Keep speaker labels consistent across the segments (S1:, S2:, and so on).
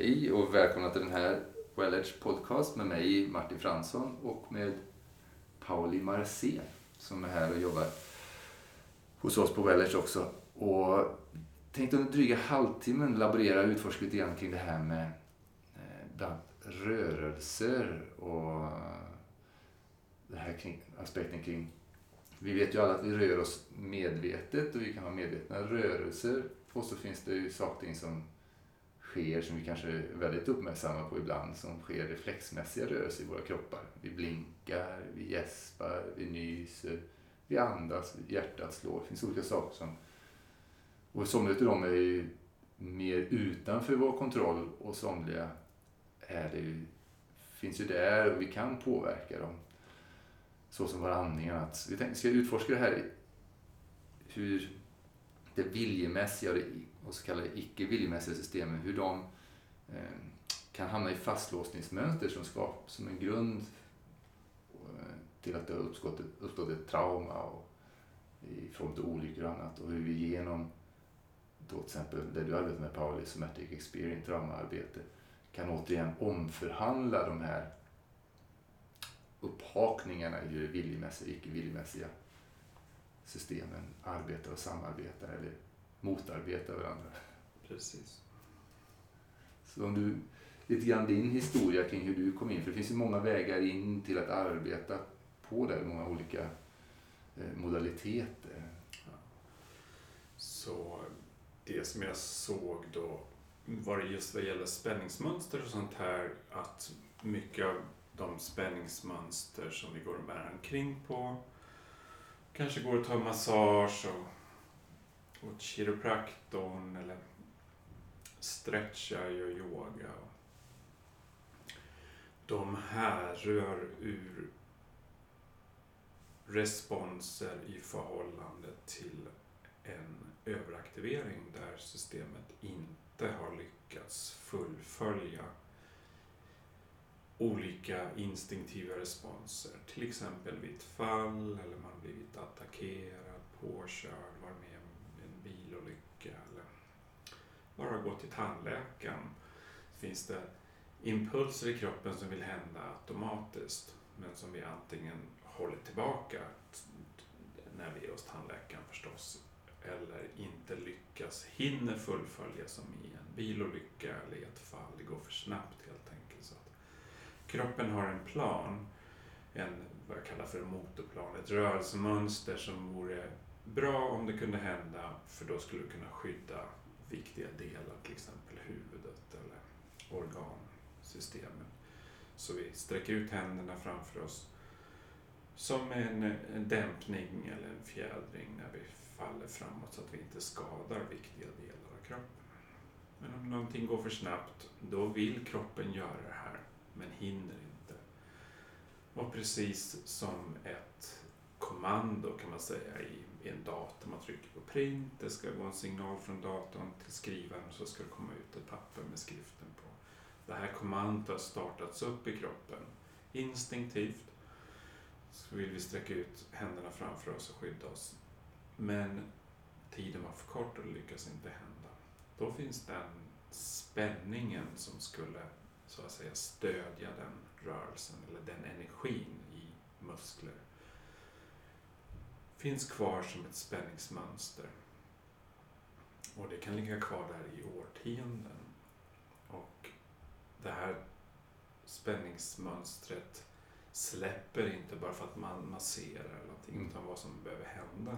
S1: Hej och välkomna till den här Well Edge podcast med mig Martin Fransson och med Pauli Marcé som är här och jobbar hos oss på Well Edge också. Och tänkte under dryga halvtimmen laborera och utforska lite grann kring det här med eh, bland rörelser och det här kring, aspekten kring vi vet ju alla att vi rör oss medvetet och vi kan ha medvetna rörelser och så finns det ju saker som sker som vi kanske är väldigt uppmärksamma på ibland som sker reflexmässiga rörelser i våra kroppar. Vi blinkar, vi gäspar, vi nyser, vi andas, hjärtat slår. Det finns olika saker som... Och somliga av dem är ju mer utanför vår kontroll och somliga är det ju, finns ju där och vi kan påverka dem. Så som våra andningar. Att vi tänkte, ska utforska det här hur det viljemässiga och, det, och så kallade icke viljemässiga systemen, hur de eh, kan hamna i fastlåsningsmönster som, skap, som en grund eh, till att det har uppstått, uppstått ett trauma och, i form av olyckor och annat. Och hur vi genom då till exempel det du arbetar med Pauli, Somatic Experience, traumaarbete, kan återigen omförhandla de här upphakningarna i det viljemässiga och icke viljemässiga systemen arbetar och samarbetar eller motarbetar varandra.
S2: Precis.
S1: Så om du, lite grann din historia kring hur du kom in, för det finns ju många vägar in till att arbeta på det, många olika eh, modaliteter. Ja.
S2: Så det som jag såg då var det just vad gäller spänningsmönster och sånt här, att mycket av de spänningsmönster som vi går och bär omkring på kanske går och tar massage och åt kiropraktorn eller stretchar, gör yoga. De härrör ur responser i förhållande till en överaktivering där systemet inte har lyckats fullfölja olika instinktiva responser. Till exempel vid ett fall eller man blivit attackerad, påkörd, varit med om en bilolycka eller bara gå till tandläkaren. Finns det impulser i kroppen som vill hända automatiskt men som vi antingen håller tillbaka när vi är hos tandläkaren förstås eller inte lyckas, hinner fullfölja som i en bilolycka eller i ett fall. Det går för snabbt helt enkelt. Så att kroppen har en plan, en, vad jag kallar för en motorplan, ett rörelsemönster som vore bra om det kunde hända för då skulle det kunna skydda viktiga delar, till exempel huvudet eller organsystemen. Så vi sträcker ut händerna framför oss som en, en dämpning eller en fjädring när vi faller framåt så att vi inte skadar viktiga delar av kroppen. Men om någonting går för snabbt, då vill kroppen göra det här men hinner inte. Och precis som ett kommando kan man säga i, en dator. Man trycker på print, det ska gå en signal från datorn till skrivaren och så ska det komma ut ett papper med skriften på. Det här kommandot har startats upp i kroppen instinktivt. Så vill vi sträcka ut händerna framför oss och skydda oss. Men tiden var för kort och det lyckas inte hända. Då finns den spänningen som skulle så att säga stödja den rörelsen eller den energin i muskler finns kvar som ett spänningsmönster. Och det kan ligga kvar där i årtionden. Och det här spänningsmönstret släpper inte bara för att man masserar eller någonting, mm. utan vad som behöver hända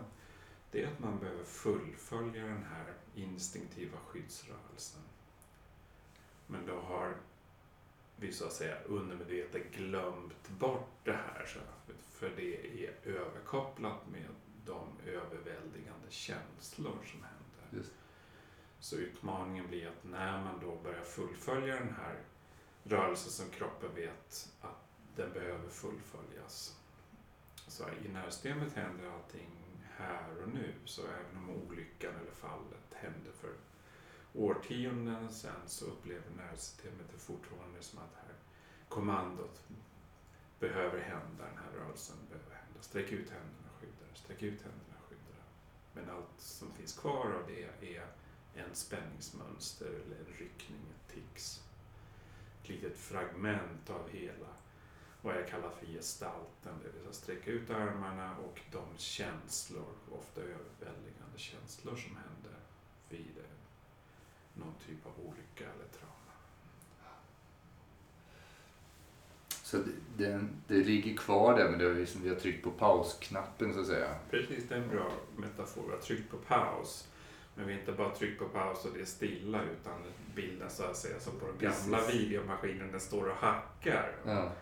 S2: det är att man behöver fullfölja den här instinktiva skyddsrörelsen. Men då har vi så att säga undermedvetet glömt bort det här. Så, för det är överkopplat med de överväldigande känslor som händer. Just. Så utmaningen blir att när man då börjar fullfölja den här rörelsen som kroppen vet att den behöver fullföljas. Så i nervsystemet händer allting här och nu. Så även om olyckan eller fallet hände för årtionden sedan så upplever nervsystemet det fortfarande som att här kommandot behöver hända, den här rörelsen behöver hända. Sträck ut händerna, skydda Sträck ut händerna, skydda Men allt som finns kvar av det är en spänningsmönster eller en ryckning, ett tics. Ett litet fragment av hela vad jag kallar för gestalten. Det vill säga sträcka ut armarna och de känslor, ofta överväldigande känslor som händer vid någon typ av olycka eller trauma.
S1: Så det, det, det ligger kvar där, men det är liksom, vi har tryckt på pausknappen så att säga.
S2: Precis, det är en bra metafor. Vi har tryckt på paus. Men vi har inte bara tryckt på paus och det är stilla utan bilden så att säga som på den gamla
S1: Precis.
S2: videomaskinen, den står och hackar.
S1: Ja.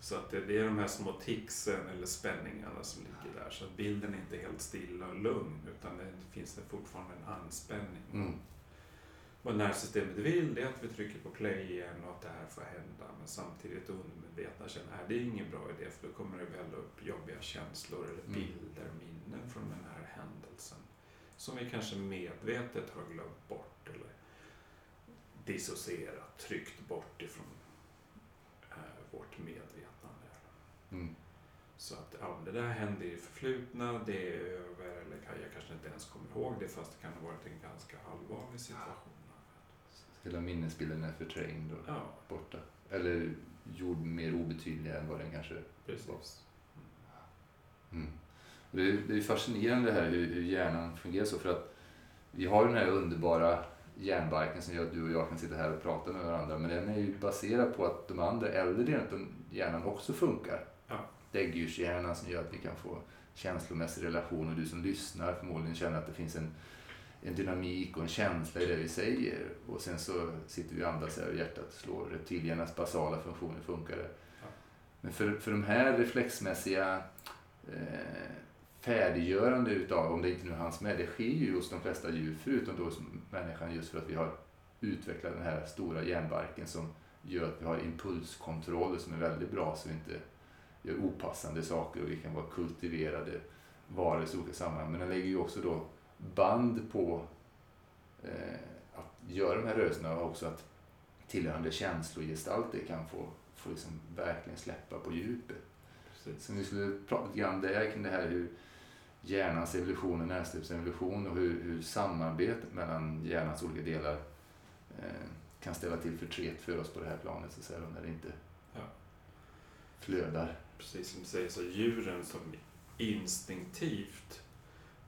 S2: Så att det, det är de här små ticsen eller spänningarna som ligger där. Så att bilden är inte helt stilla och lugn utan det finns det fortfarande en anspänning.
S1: Mm.
S2: Vad nervsystemet vill det är att vi trycker på play igen och att det här får hända. Men samtidigt undermedvetna känner att det är ingen bra idé för då kommer det välla upp jobbiga känslor eller
S1: Mm.
S2: bilder, minnen från den här händelsen. Som vi kanske medvetet har glömt bort eller dissocierat, tryckt bort ifrån eh, vårt medvetande.
S1: Mm.
S2: Så att ja, det där hände i det förflutna, det är över eller jag kanske inte ens kommer ihåg det fast det kan ha varit en ganska allvarlig situation.
S1: Hela minnesbilden är förträngd och
S2: Ja,
S1: borta. Eller gjord mer obetydlig än vad den kanske
S2: precis.
S1: Mm. Och Det är, det är fascinerande här hur, hur hjärnan fungerar så. För att vi har ju den här underbara hjärnbarken som gör att du och jag kan sitta här och prata med varandra. Men den är ju baserad på att de andra äldre delarna av hjärnan också funkar.
S2: Ja.
S1: Däggdjurshjärnan som gör att vi kan få känslomässig relation och du som lyssnar förmodligen känner att det finns en, en dynamik och en känsla i det vi säger. Och sen så sitter vi och andas och hjärtat slår. Reptilhjärnans basala funktioner funkar.
S2: Ja.
S1: Men för, för de här reflexmässiga eh, färdiggörande utav, om det inte nu hanns med, det sker ju hos de flesta djur förutom då hos människan just för att vi har utvecklat den här stora hjärnbarken som gör att vi har impulskontroller som är väldigt bra så vi inte gör opassande saker och vi kan vara kultiverade varelser i olika sammanhang. Men den lägger ju också då band på eh, att göra de här rörelserna och också att tillhörande känslogestalter kan få, få liksom verkligen släppa på djupet.
S2: precis.
S1: Så vi skulle prata lite grann där kring det här hur hjärnans evolution och närstöps evolution och hur, hur samarbetet mellan hjärnans olika delar eh, kan ställa till förtret för oss på det här planet så att säga, när det inte
S2: Ja.
S1: flödar.
S2: Precis som du säger, så djuren som instinktivt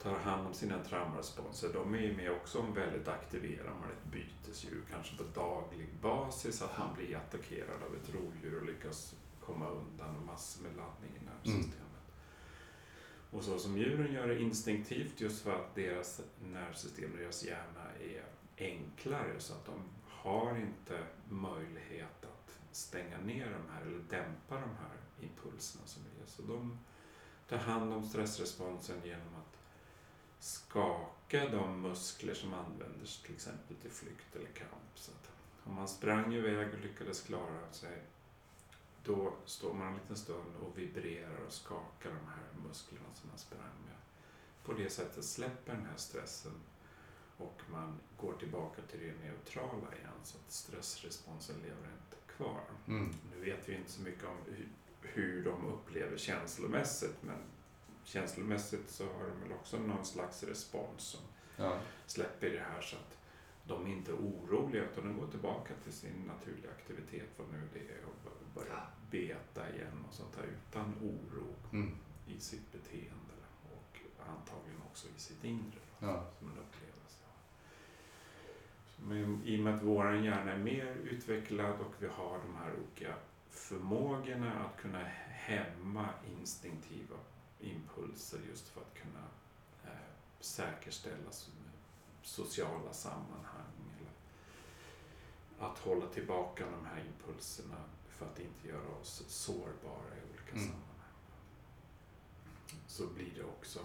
S2: tar hand om sina traumaresponser, de är ju med också om väldigt aktiverade. Man är ett bytesdjur, kanske på daglig basis, att man blir attackerad av ett rovdjur och lyckas komma undan och massor med laddning i nervsystemet. Och så som djuren gör det instinktivt just för att deras nervsystem, deras hjärna är enklare så att de har inte möjlighet att stänga ner de här eller dämpa de här impulserna som är. Så de tar hand om stressresponsen genom skaka de muskler som används till exempel till flykt eller kamp. Så om man sprang iväg och lyckades klara sig då står man en liten stund och vibrerar och skakar de här musklerna som man sprang med. På det sättet släpper den här stressen och man går tillbaka till det neutrala igen så att stressresponsen lever inte kvar.
S1: Mm.
S2: Nu vet vi inte så mycket om hu- hur de upplever känslomässigt men känslomässigt så har de väl också någon slags respons som
S1: Ja.
S2: släpper det här så att de är inte oroliga utan de går tillbaka till sin naturliga aktivitet vad nu det är och bör- börjar beta igen och sånt där utan oro
S1: Mm.
S2: i sitt beteende och antagligen också i sitt inre då,
S1: Ja.
S2: som en upplevelse. Men i och med att vår hjärna är mer utvecklad och vi har de här olika förmågorna att kunna hämma instinktiva impulser just för att kunna eh, säkerställa sociala sammanhang eller att hålla tillbaka de här impulserna för att inte göra oss sårbara i olika
S1: Mm.
S2: sammanhang. Så blir det också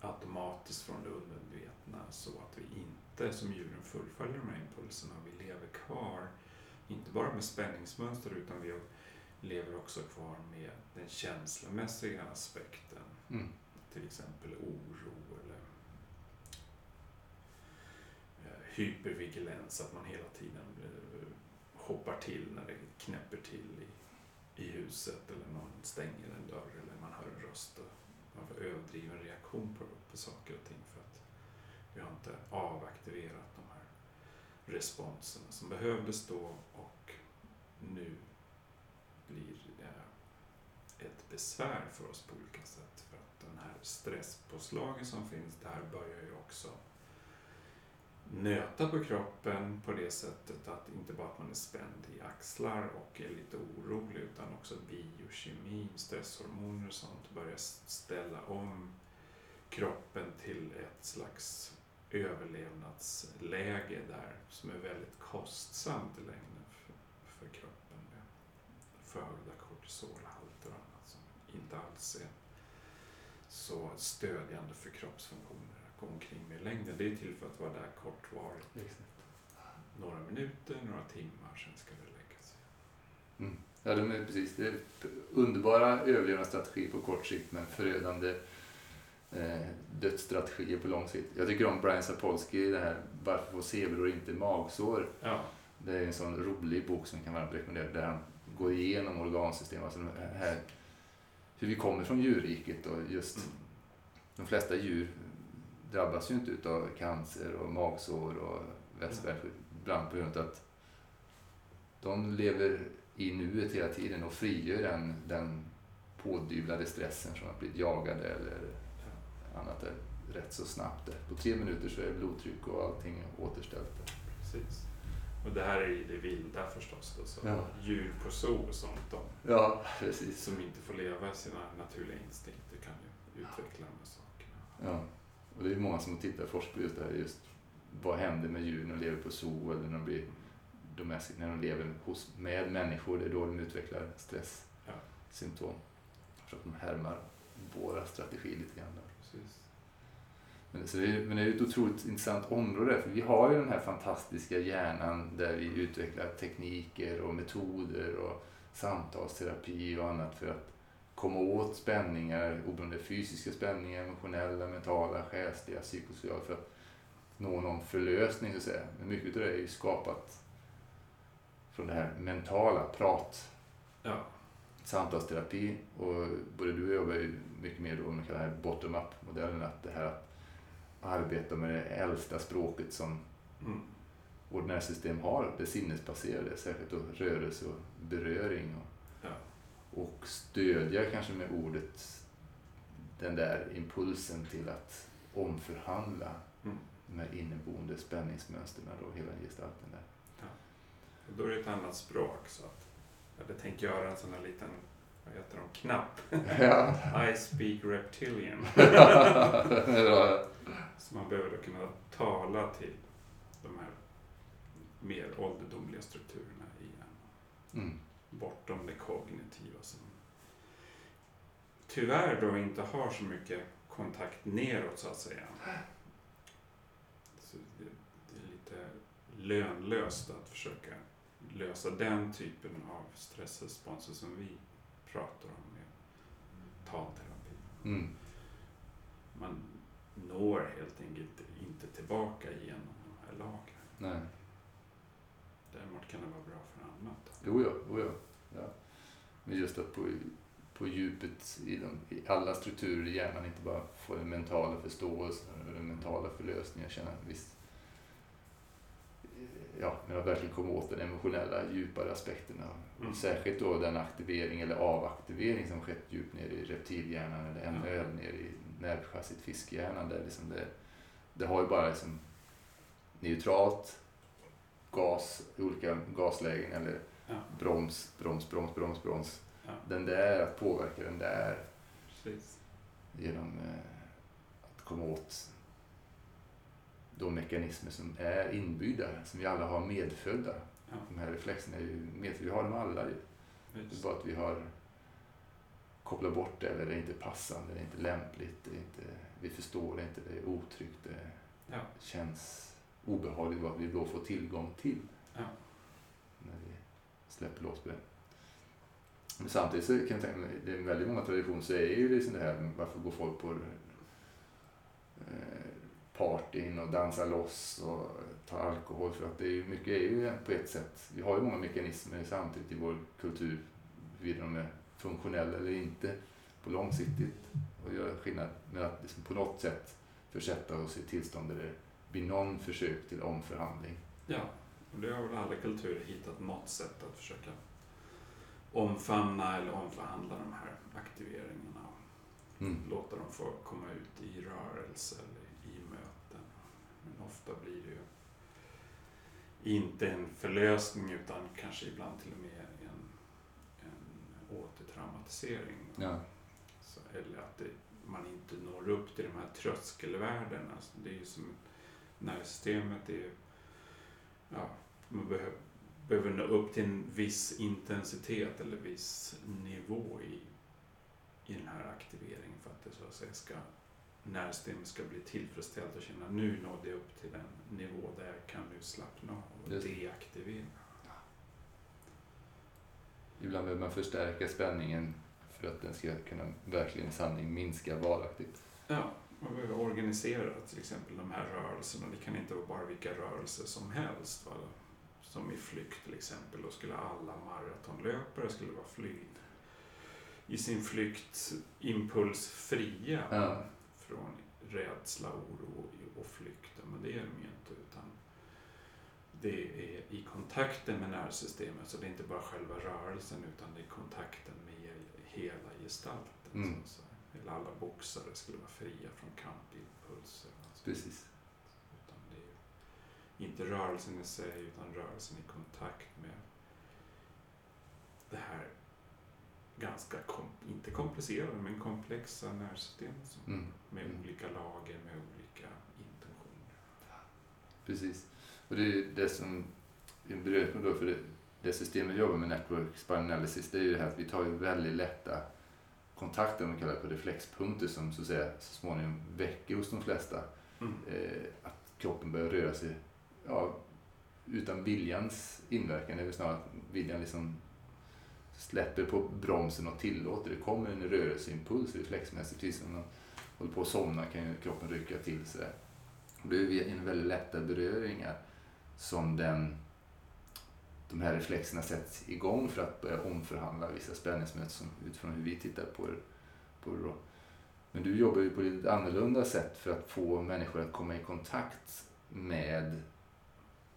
S2: automatiskt från det undermedvetna så att vi inte som djuren fullföljer de här impulserna. Vi lever kvar, inte bara med spänningsmönster utan vi lever också kvar med den känslomässiga aspekten.
S1: Mm.
S2: Till exempel oro eller eh, hypervigilens, att man hela tiden eh, hoppar till när det knäpper till i, i huset eller någon stänger en dörr eller man hör en röst och man får överdriven reaktion på, på saker och ting för att vi har inte avaktiverat de här responserna som behövdes då och nu blir det ett besvär för oss på olika sätt. För att den här stresspåslagen som finns där börjar ju också nöta på kroppen på det sättet att inte bara att man är spänd i axlar och är lite orolig utan också biokemi, stresshormoner och sånt börjar ställa om kroppen till ett slags överlevnadsläge där som är väldigt kostsamt i längden för, för kroppen förhöjda kortisolhalter inte alls är så stödjande för kroppsfunktioner att gå omkring med i längden. Det är till för att vara där kortvarigt. Några minuter, några timmar, sen ska det lägga sig.
S1: Mm. Ja, de är precis. Det är underbara överlevnadsstrategier på kort sikt men förödande eh, dödsstrategier på lång sikt. Jag tycker om Brian Sapolsky, det här Varför får zebror inte magsår?
S2: Ja,
S1: Det är en sån rolig bok som kan varmt rekommendera där han går igenom organsystem, alltså de här, hur vi kommer från djurriket och just
S2: Mm.
S1: de flesta djur drabbas ju inte utav cancer och magsår och vätskeverk ibland på grund av att de lever i nuet hela tiden och frigör den, den pådyvlade stressen från att bli jagade eller annat där rätt så snabbt. Där. På tre minuter så är blodtryck och allting återställt. Där.
S2: precis. Och det här är i det vilda förstås då, så
S1: Ja.
S2: djur på zoo och sånt de,
S1: Ja, precis.
S2: som inte får leva sina naturliga instinkter kan ju utveckla de här sakerna.
S1: Ja. Och det är många som tittar och forskar på just det här. Just vad händer med djur när de lever på zoo eller när de blir domestic, när de lever hos, med människor. Det är då de utvecklar stresssymptom. För att de härmar våra strategier lite grann.
S2: Precis.
S1: Men, så det är, men det är ett otroligt intressant område. För vi har ju den här fantastiska hjärnan där vi utvecklar tekniker och metoder och samtalsterapi och annat för att komma åt spänningar, oberoende fysiska spänningar, emotionella, mentala, själsliga, psykosociala, för att nå någon förlösning så att säga. Men mycket av det är ju skapat från det här mentala, prat,
S2: Ja,
S1: samtalsterapi och både du och jag jobbar ju mycket mer då med den här bottom-up-modellen, att det här att arbeta med det äldsta språket som
S2: mm.
S1: Vårt nervsystem har, det sinnesbaserade, särskilt då rörelse och beröring och,
S2: ja,
S1: och stödja kanske med ordet den där impulsen till att omförhandla
S2: Mm.
S1: de här inneboende spänningsmönstren och hela gestalten där.
S2: Och då är det ett annat språk så att jag hade tänkt göra en sån här liten, vad heter de, knapp.
S1: Ja,
S2: I speak reptilian. Så man behöver kunna tala till de här mer ålderdomliga strukturerna i hjärnan.
S1: Mm.
S2: Bortom det kognitiva som tyvärr då inte har så mycket kontakt neråt så att säga. Så det, det är lite lönlöst att försöka lösa den typen av stressresponser som vi pratar om med talterapi.
S1: Mm.
S2: Man når helt enkelt inte tillbaka genom de här lagren.
S1: Nej.
S2: Däremot kan det vara bra för annat.
S1: Jo, ja, jo, ja. ja. Men just att på, på djupet i, de, i alla strukturer i hjärnan inte bara få den mentala förståelsen och den mentala förlösningen, känna en viss ja, men att verkligen komma åt den emotionella djupare aspekterna.
S2: Mm.
S1: Särskilt då den aktivering eller avaktivering som skett djupt ner i reptilhjärnan eller ännu högre ner i nervchassit fiskhjärnan. Där liksom det, det har ju bara liksom neutralt gas olika gaslägen eller
S2: Ja,
S1: broms, broms, broms, broms, broms.
S2: ja,
S1: Den där, att påverka den där
S2: precis.
S1: genom eh, att komma åt de mekanismer som är inbyggda, som vi alla har medfödda.
S2: Ja,
S1: De här reflexerna är ju medfödda, vi har dem alla. Det är bara att vi har kopplat bort det, eller det är inte passande, det är inte lämpligt, det är inte, vi förstår det inte, det är otryggt, det
S2: Ja,
S1: känns obehagligt vad vi då får tillgång till.
S2: ja,
S1: när vi släpper loss på det. Men samtidigt så kan jag tänka mig, det är väldigt många traditioner så är ju liksom det här, varför går folk på eh, partyn och dansar loss och tar alkohol? För att det är ju, mycket är ju på ett sätt, vi har ju många mekanismer samtidigt i vår kultur, huruvida de är funktionella eller inte, på långsiktigt och göra skillnad med att liksom på något sätt försätta oss i tillstånd där det blir någon försök till omförhandling
S2: ja, Och det har väl alla kulturer hittat något sätt att försöka omfamna eller omförhandla de här aktiveringarna.
S1: Mm.
S2: Låta dem få komma ut i rörelse eller i möten. Men ofta blir det ju inte en förlösning utan kanske ibland till och med en, en återtraumatisering.
S1: Ja.
S2: Så, eller att det, man inte når upp till de här tröskelvärdena. Så det är ju som nervsystemet är ju, ja, man behöver, behöver nå upp till en viss intensitet eller viss nivå i, i den här aktiveringen för att det så att säga ska nervsystemet ska bli tillfredsställt och känna nu nådde jag upp till en nivå där jag kan nu slappna av och
S1: Just det.
S2: deaktivera.
S1: Ibland behöver man förstärka spänningen för att den ska kunna verkligen i sanning minska varaktigt.
S2: Ja, man behöver organisera till exempel de här rörelserna. Det kan inte vara bara vilka rörelser som helst. Va? Som i flykt till exempel. Då skulle alla maratonlöpare skulle vara fly i sin flykt impulsfria
S1: Ja.
S2: från rädsla, oro och flykt. Men det är de ju inte. Utan det är i kontakten med nervsystemet. Så det är inte bara själva rörelsen utan det är kontakten med hela gestalten.
S1: Mm.
S2: Så. Eller alla boxare skulle vara fria från kampimpulser.
S1: Precis.
S2: Utan det är inte rörelsen i sig utan rörelsen i kontakt med det här ganska, kom, inte komplicerade, men komplexa nervsystemet som,
S1: Mm.
S2: med
S1: Mm.
S2: olika lager, med olika intentioner.
S1: Precis. Och det är det som en beröring då för det, det systemet vi jobbar med, Network Spinal Analysis, det är ju det här att vi tar ju väldigt lätta kontakter, om man kallar det på reflexpunkter, som så, att säga, så småningom väcker hos de flesta
S2: Mm.
S1: eh, att kroppen börjar röra sig ja, utan viljans inverkan. Det är väl snarare att viljan liksom släpper på bromsen och tillåter. Det kommer en rörelseimpuls reflexmässigt. Precis som man håller på att somna kan ju kroppen rycka till sig. Det är en väldigt lätta beröringar som den, de här reflexerna sätts igång för att börja omförhandla vissa spänningsmöten utifrån hur vi tittar på det. På det. Men du jobbar ju på ett annorlunda sätt för att få människor att komma i kontakt med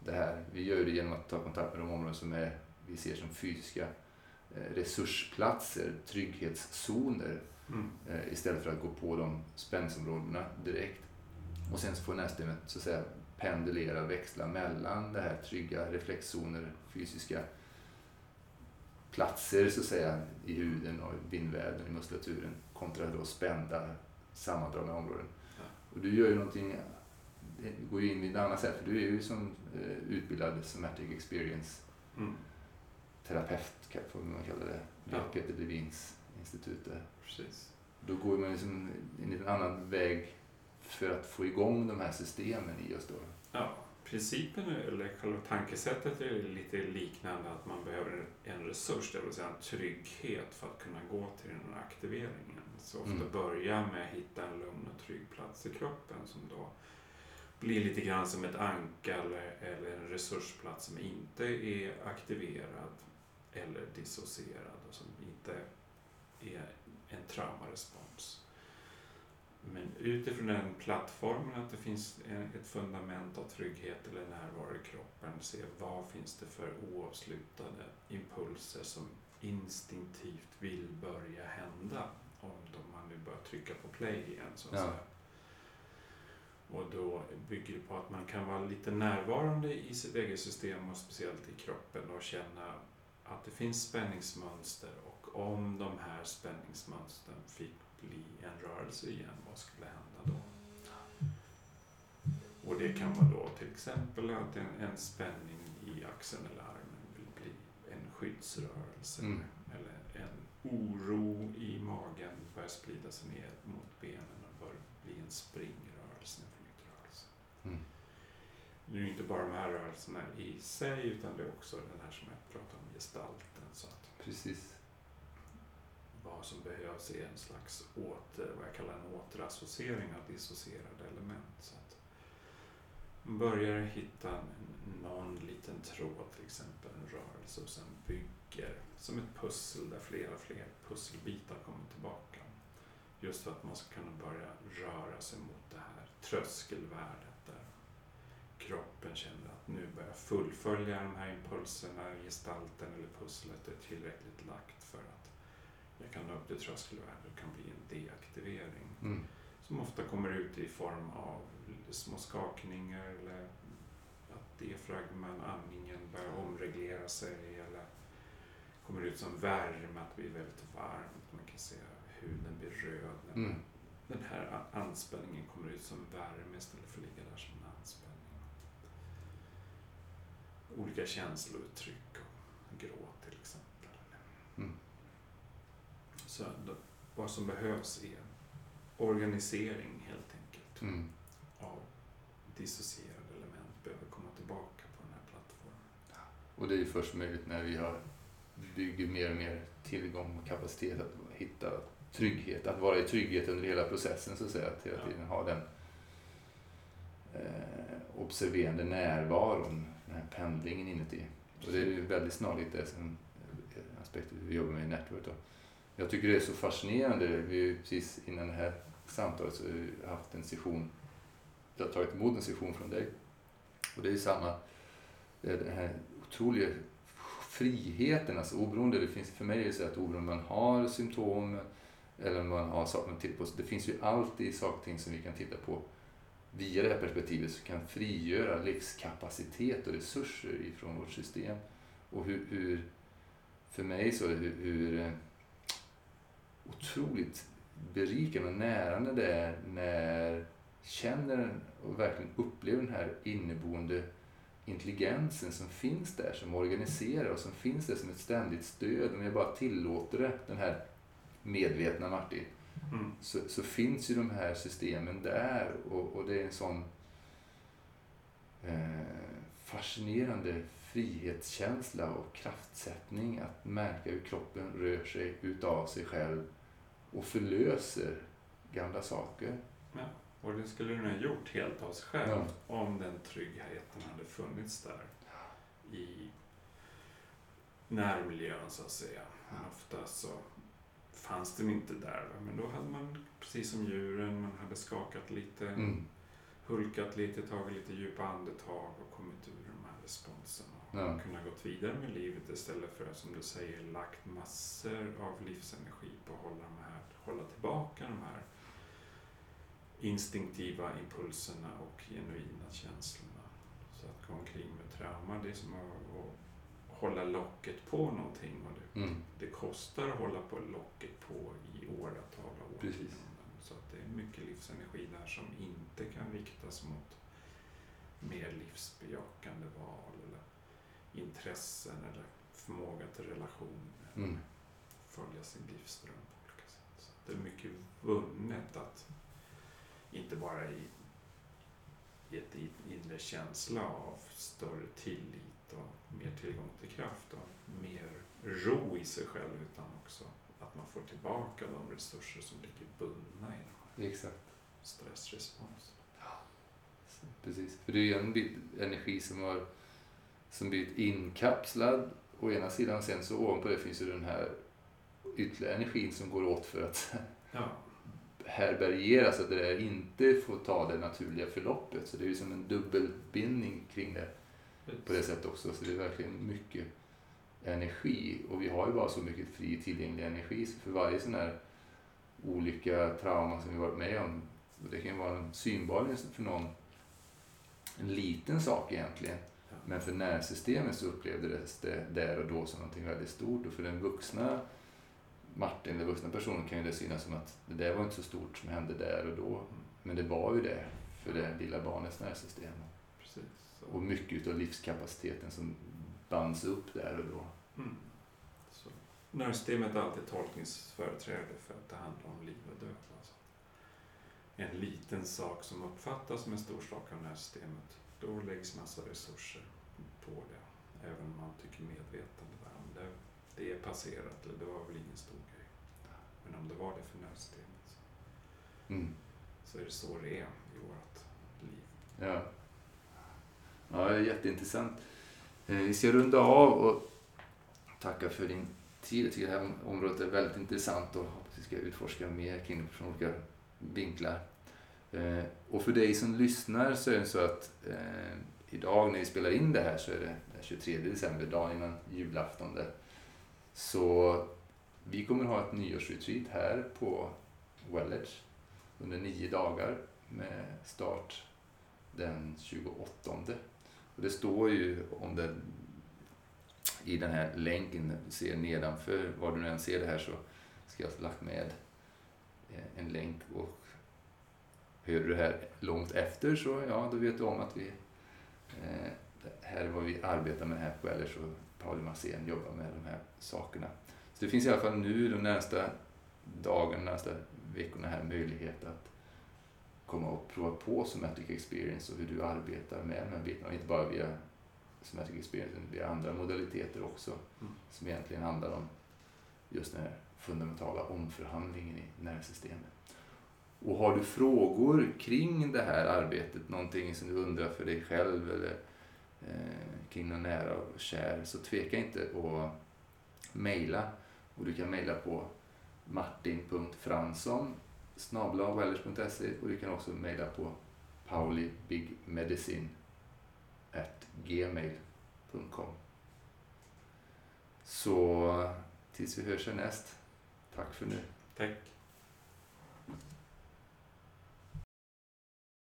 S1: det här. Vi gör det genom att ta kontakt med de områden som är, vi ser som fysiska eh, resursplatser, trygghetszoner
S2: Mm.
S1: eh, istället för att gå på de spänningsområdena direkt. Och sen så får nervsystemet så att säga pendulera, växla mellan det här trygga reflexzoner, fysiska platser så att säga i huden och i bindväven, i muskulaturen kontra då spända, sammandragna områden. Och du gör ju någonting, det går ju in i ett annat sätt, för du är ju som eh, utbildad somatic experience
S2: Mm.
S1: terapeut, får man kalla det, vid
S2: Ja.
S1: Peter Levins institut där.
S2: Precis.
S1: Då går man liksom en liten annan väg för att få igång de här systemen i oss då.
S2: Ja, principen, eller själva tankesättet är lite liknande att man behöver en resurs, det vill säga en trygghet för att kunna gå till den här aktiveringen. Så ofta
S1: Mm.
S2: börja med att hitta en lugn och trygg plats i kroppen som då blir lite grann som ett anka eller, eller en resursplats som inte är aktiverad eller dissocierad och som inte är en traumarespons. Men utifrån den plattformen att det finns ett fundament av trygghet eller närvaro i kroppen, se vad finns det för oavslutade impulser som instinktivt vill börja hända om man nu börjar trycka på play igen så att
S1: Ja.
S2: säga. Och då bygger det på att man kan vara lite närvarande i sitt eget system och speciellt i kroppen och känna att det finns spänningsmönster och om de här spänningsmönstren fick bli en rörelse igen, vad skulle hända då? Och det kan vara då till exempel att en, en spänning i axeln eller armen vill bli en skyddsrörelse.
S1: Mm.
S2: Eller en oro i magen börjar sprida sig ner mot benen och börjar bli en springrörelse, en flyttrörelse.
S1: Mm.
S2: Det är inte bara de här rörelserna i sig utan det är också den här som jag pratade om, gestalten. Så att
S1: Precis
S2: vad som behövs är en slags åter, vad jag kallar en återassociering av dissocierade element. Så att man börjar hitta någon liten tråd, till exempel en rörelse och sen bygger som ett pussel där flera fler pusselbitar kommer tillbaka. Just för att man ska kunna börja röra sig mot det här tröskelvärdet där kroppen känner att nu börjar jag fullfölja de här impulserna, gestalten eller pusslet är tillräckligt lagt för att jag kan nå upp till tröskelvärde och kan bli en deaktivering.
S1: Mm.
S2: Som ofta kommer ut i form av små skakningar eller att diafragman, andningen börjar omreglera sig eller kommer ut som värme, att det blir väldigt varmt. Man kan se huden blir röd när
S1: Mm.
S2: den här anspänningen kommer ut som värme istället för att ligga där som en anspänning. Olika känslouttryck gråt till exempel. Då, vad som behövs är organisering helt enkelt
S1: Mm.
S2: av dissocierade element behöver komma tillbaka på den här plattformen.
S1: Och det är ju först möjligt när vi har bygger mer och mer tillgång och kapacitet att hitta trygghet, att vara i trygghet under hela processen så att säga. Att hela
S2: Ja.
S1: tiden ha den eh, observerande närvaron, den här pendlingen inuti. Och det är ju väldigt snarlikt det som eh, aspekter vi jobbar med i Network. Då. Jag tycker det är så fascinerande. Vi har precis innan det här samtalet så har vi haft en session, jag har tagit emot en session från dig. Och det är samma, det är den här otroliga friheten, alltså oberoende, det finns för mig är det så att oberoende om man har symptom eller om man har saker man tittar på, så det finns ju alltid saker och ting som vi kan titta på via det här perspektivet som kan frigöra livskapacitet och resurser ifrån vårt system. Och hur, hur för mig så är det hur, hur eh, otroligt berikande och närande det är när känner och verkligen upplever den här inneboende intelligensen som finns där, som organiserar och som finns där som ett ständigt stöd. Om jag bara tillåter det, den här medvetna Martin,
S2: Mm.
S1: så, så finns ju de här systemen där och, och det är en sån eh, fascinerande frihetskänsla och kraftsättning att märka hur kroppen rör sig utav sig själv och förlöser gamla saker.
S2: Ja. Och det skulle den ha gjort helt av sig själv
S1: Ja.
S2: om den tryggheten hade funnits där i närmiljön så att säga. Men ofta så fanns den inte där. Men då hade man, precis som djuren, man hade skakat lite,
S1: Mm.
S2: hulkat lite, tagit lite djupa andetag och kommit ur de här responserna.
S1: Ja.
S2: kunnat gått vidare med livet istället för att, som du säger, lagt massor av livsenergi på att hålla, de här, hålla tillbaka de här instinktiva impulserna och genuina känslorna. Så att gå omkring med trauma, det är som att, att hålla locket på någonting. Och det,
S1: Mm.
S2: det kostar att hålla på locket på i åratal och årtionden. Så att det är mycket livsenergi där som inte kan riktas mot mer livsbejakande val eller intressen eller förmåga till relationer.
S1: Mm.
S2: Följa sin livsdröm på olika sätt. Så det är mycket vunnet att inte bara i, i ett inre känsla av större tillit och mer tillgång till kraft och mer ro i sig själv utan också att man får tillbaka de resurser som ligger bundna i den här
S1: Exakt.
S2: stressresponsen.
S1: Precis. För det är ju en energi som har som blivit inkapslad å ena sidan och sen så ovanpå det finns ju den här ytterligare energin som går åt för att
S2: Ja,
S1: härbärgera så att det där inte får ta det naturliga förloppet. Så det är ju som en dubbelbindning kring det på det sättet också. Så det är verkligen mycket energi och vi har ju bara så mycket fri tillgänglig energi så för varje sån här olika trauma som vi varit med om och det kan ju vara en synbar för någon en liten sak egentligen. Men för nervsystemet så upplevdes det där och då som någonting väldigt stort och för den vuxna Martin, den vuxna personen kan ju det synas som att det där var inte så stort som hände där och då men det var ju det för det lilla barnets nervsystem
S2: precis.
S1: Och mycket av livskapaciteten som bands upp där och då.
S2: Mm. Så. Nervsystemet är alltid tolkningsföreträde för att det handlar om liv och död. Alltså. En liten sak som uppfattas som en stor sak av nervsystemet, då läggs massa resurser på det. Även om man tycker medvetande om det, det är passerat, eller det var väl ingen stor grej. Men om det var det för nervsystemet så,
S1: Mm.
S2: så är det så det är i vårt liv.
S1: Ja. ja, jätteintressant. Eh, Vi ska runda av och tacka för din tid. Jag tycker det här området är väldigt intressant och hoppas vi ska utforska mer kring det från olika vinklar. Eh, och för dig som lyssnar så är det så att eh, idag när vi spelar in det här så är det den 23 december, dagen innan julafton. Där. Så vi kommer ha ett nyårsretreat här på Wellage under nio dagar med start den 28. Och det står ju om det i den här länken du ser nedanför, var du än ser det här så ska jag ha lagt med eh, en länk och hör du det här långt efter så ja, då vet du om att vi eh, här är vad vi arbetar med här på Wellers och Pauli Massén jobbar med de här sakerna. Så det finns i alla fall nu de närmsta dagarna, de närmsta veckorna här möjlighet att komma och prova på Somatic Experience och hur du arbetar med de här bitarna. Inte bara via Somatic Experience, utan via andra modaliteter också.
S2: Mm.
S1: Som egentligen handlar om just den här fundamentala omförhandlingen i nervsystemet. Och har du frågor kring det här arbetet, någonting som du undrar för dig själv eller eh, kring någon nära och kär, så tveka inte att mejla. Och du kan mejla på martin.fransson snabla.wellers.se och du kan också mejla på paulibigmedicine gmail.com Så tills vi hörs härnäst, tack för nu.
S2: Tack.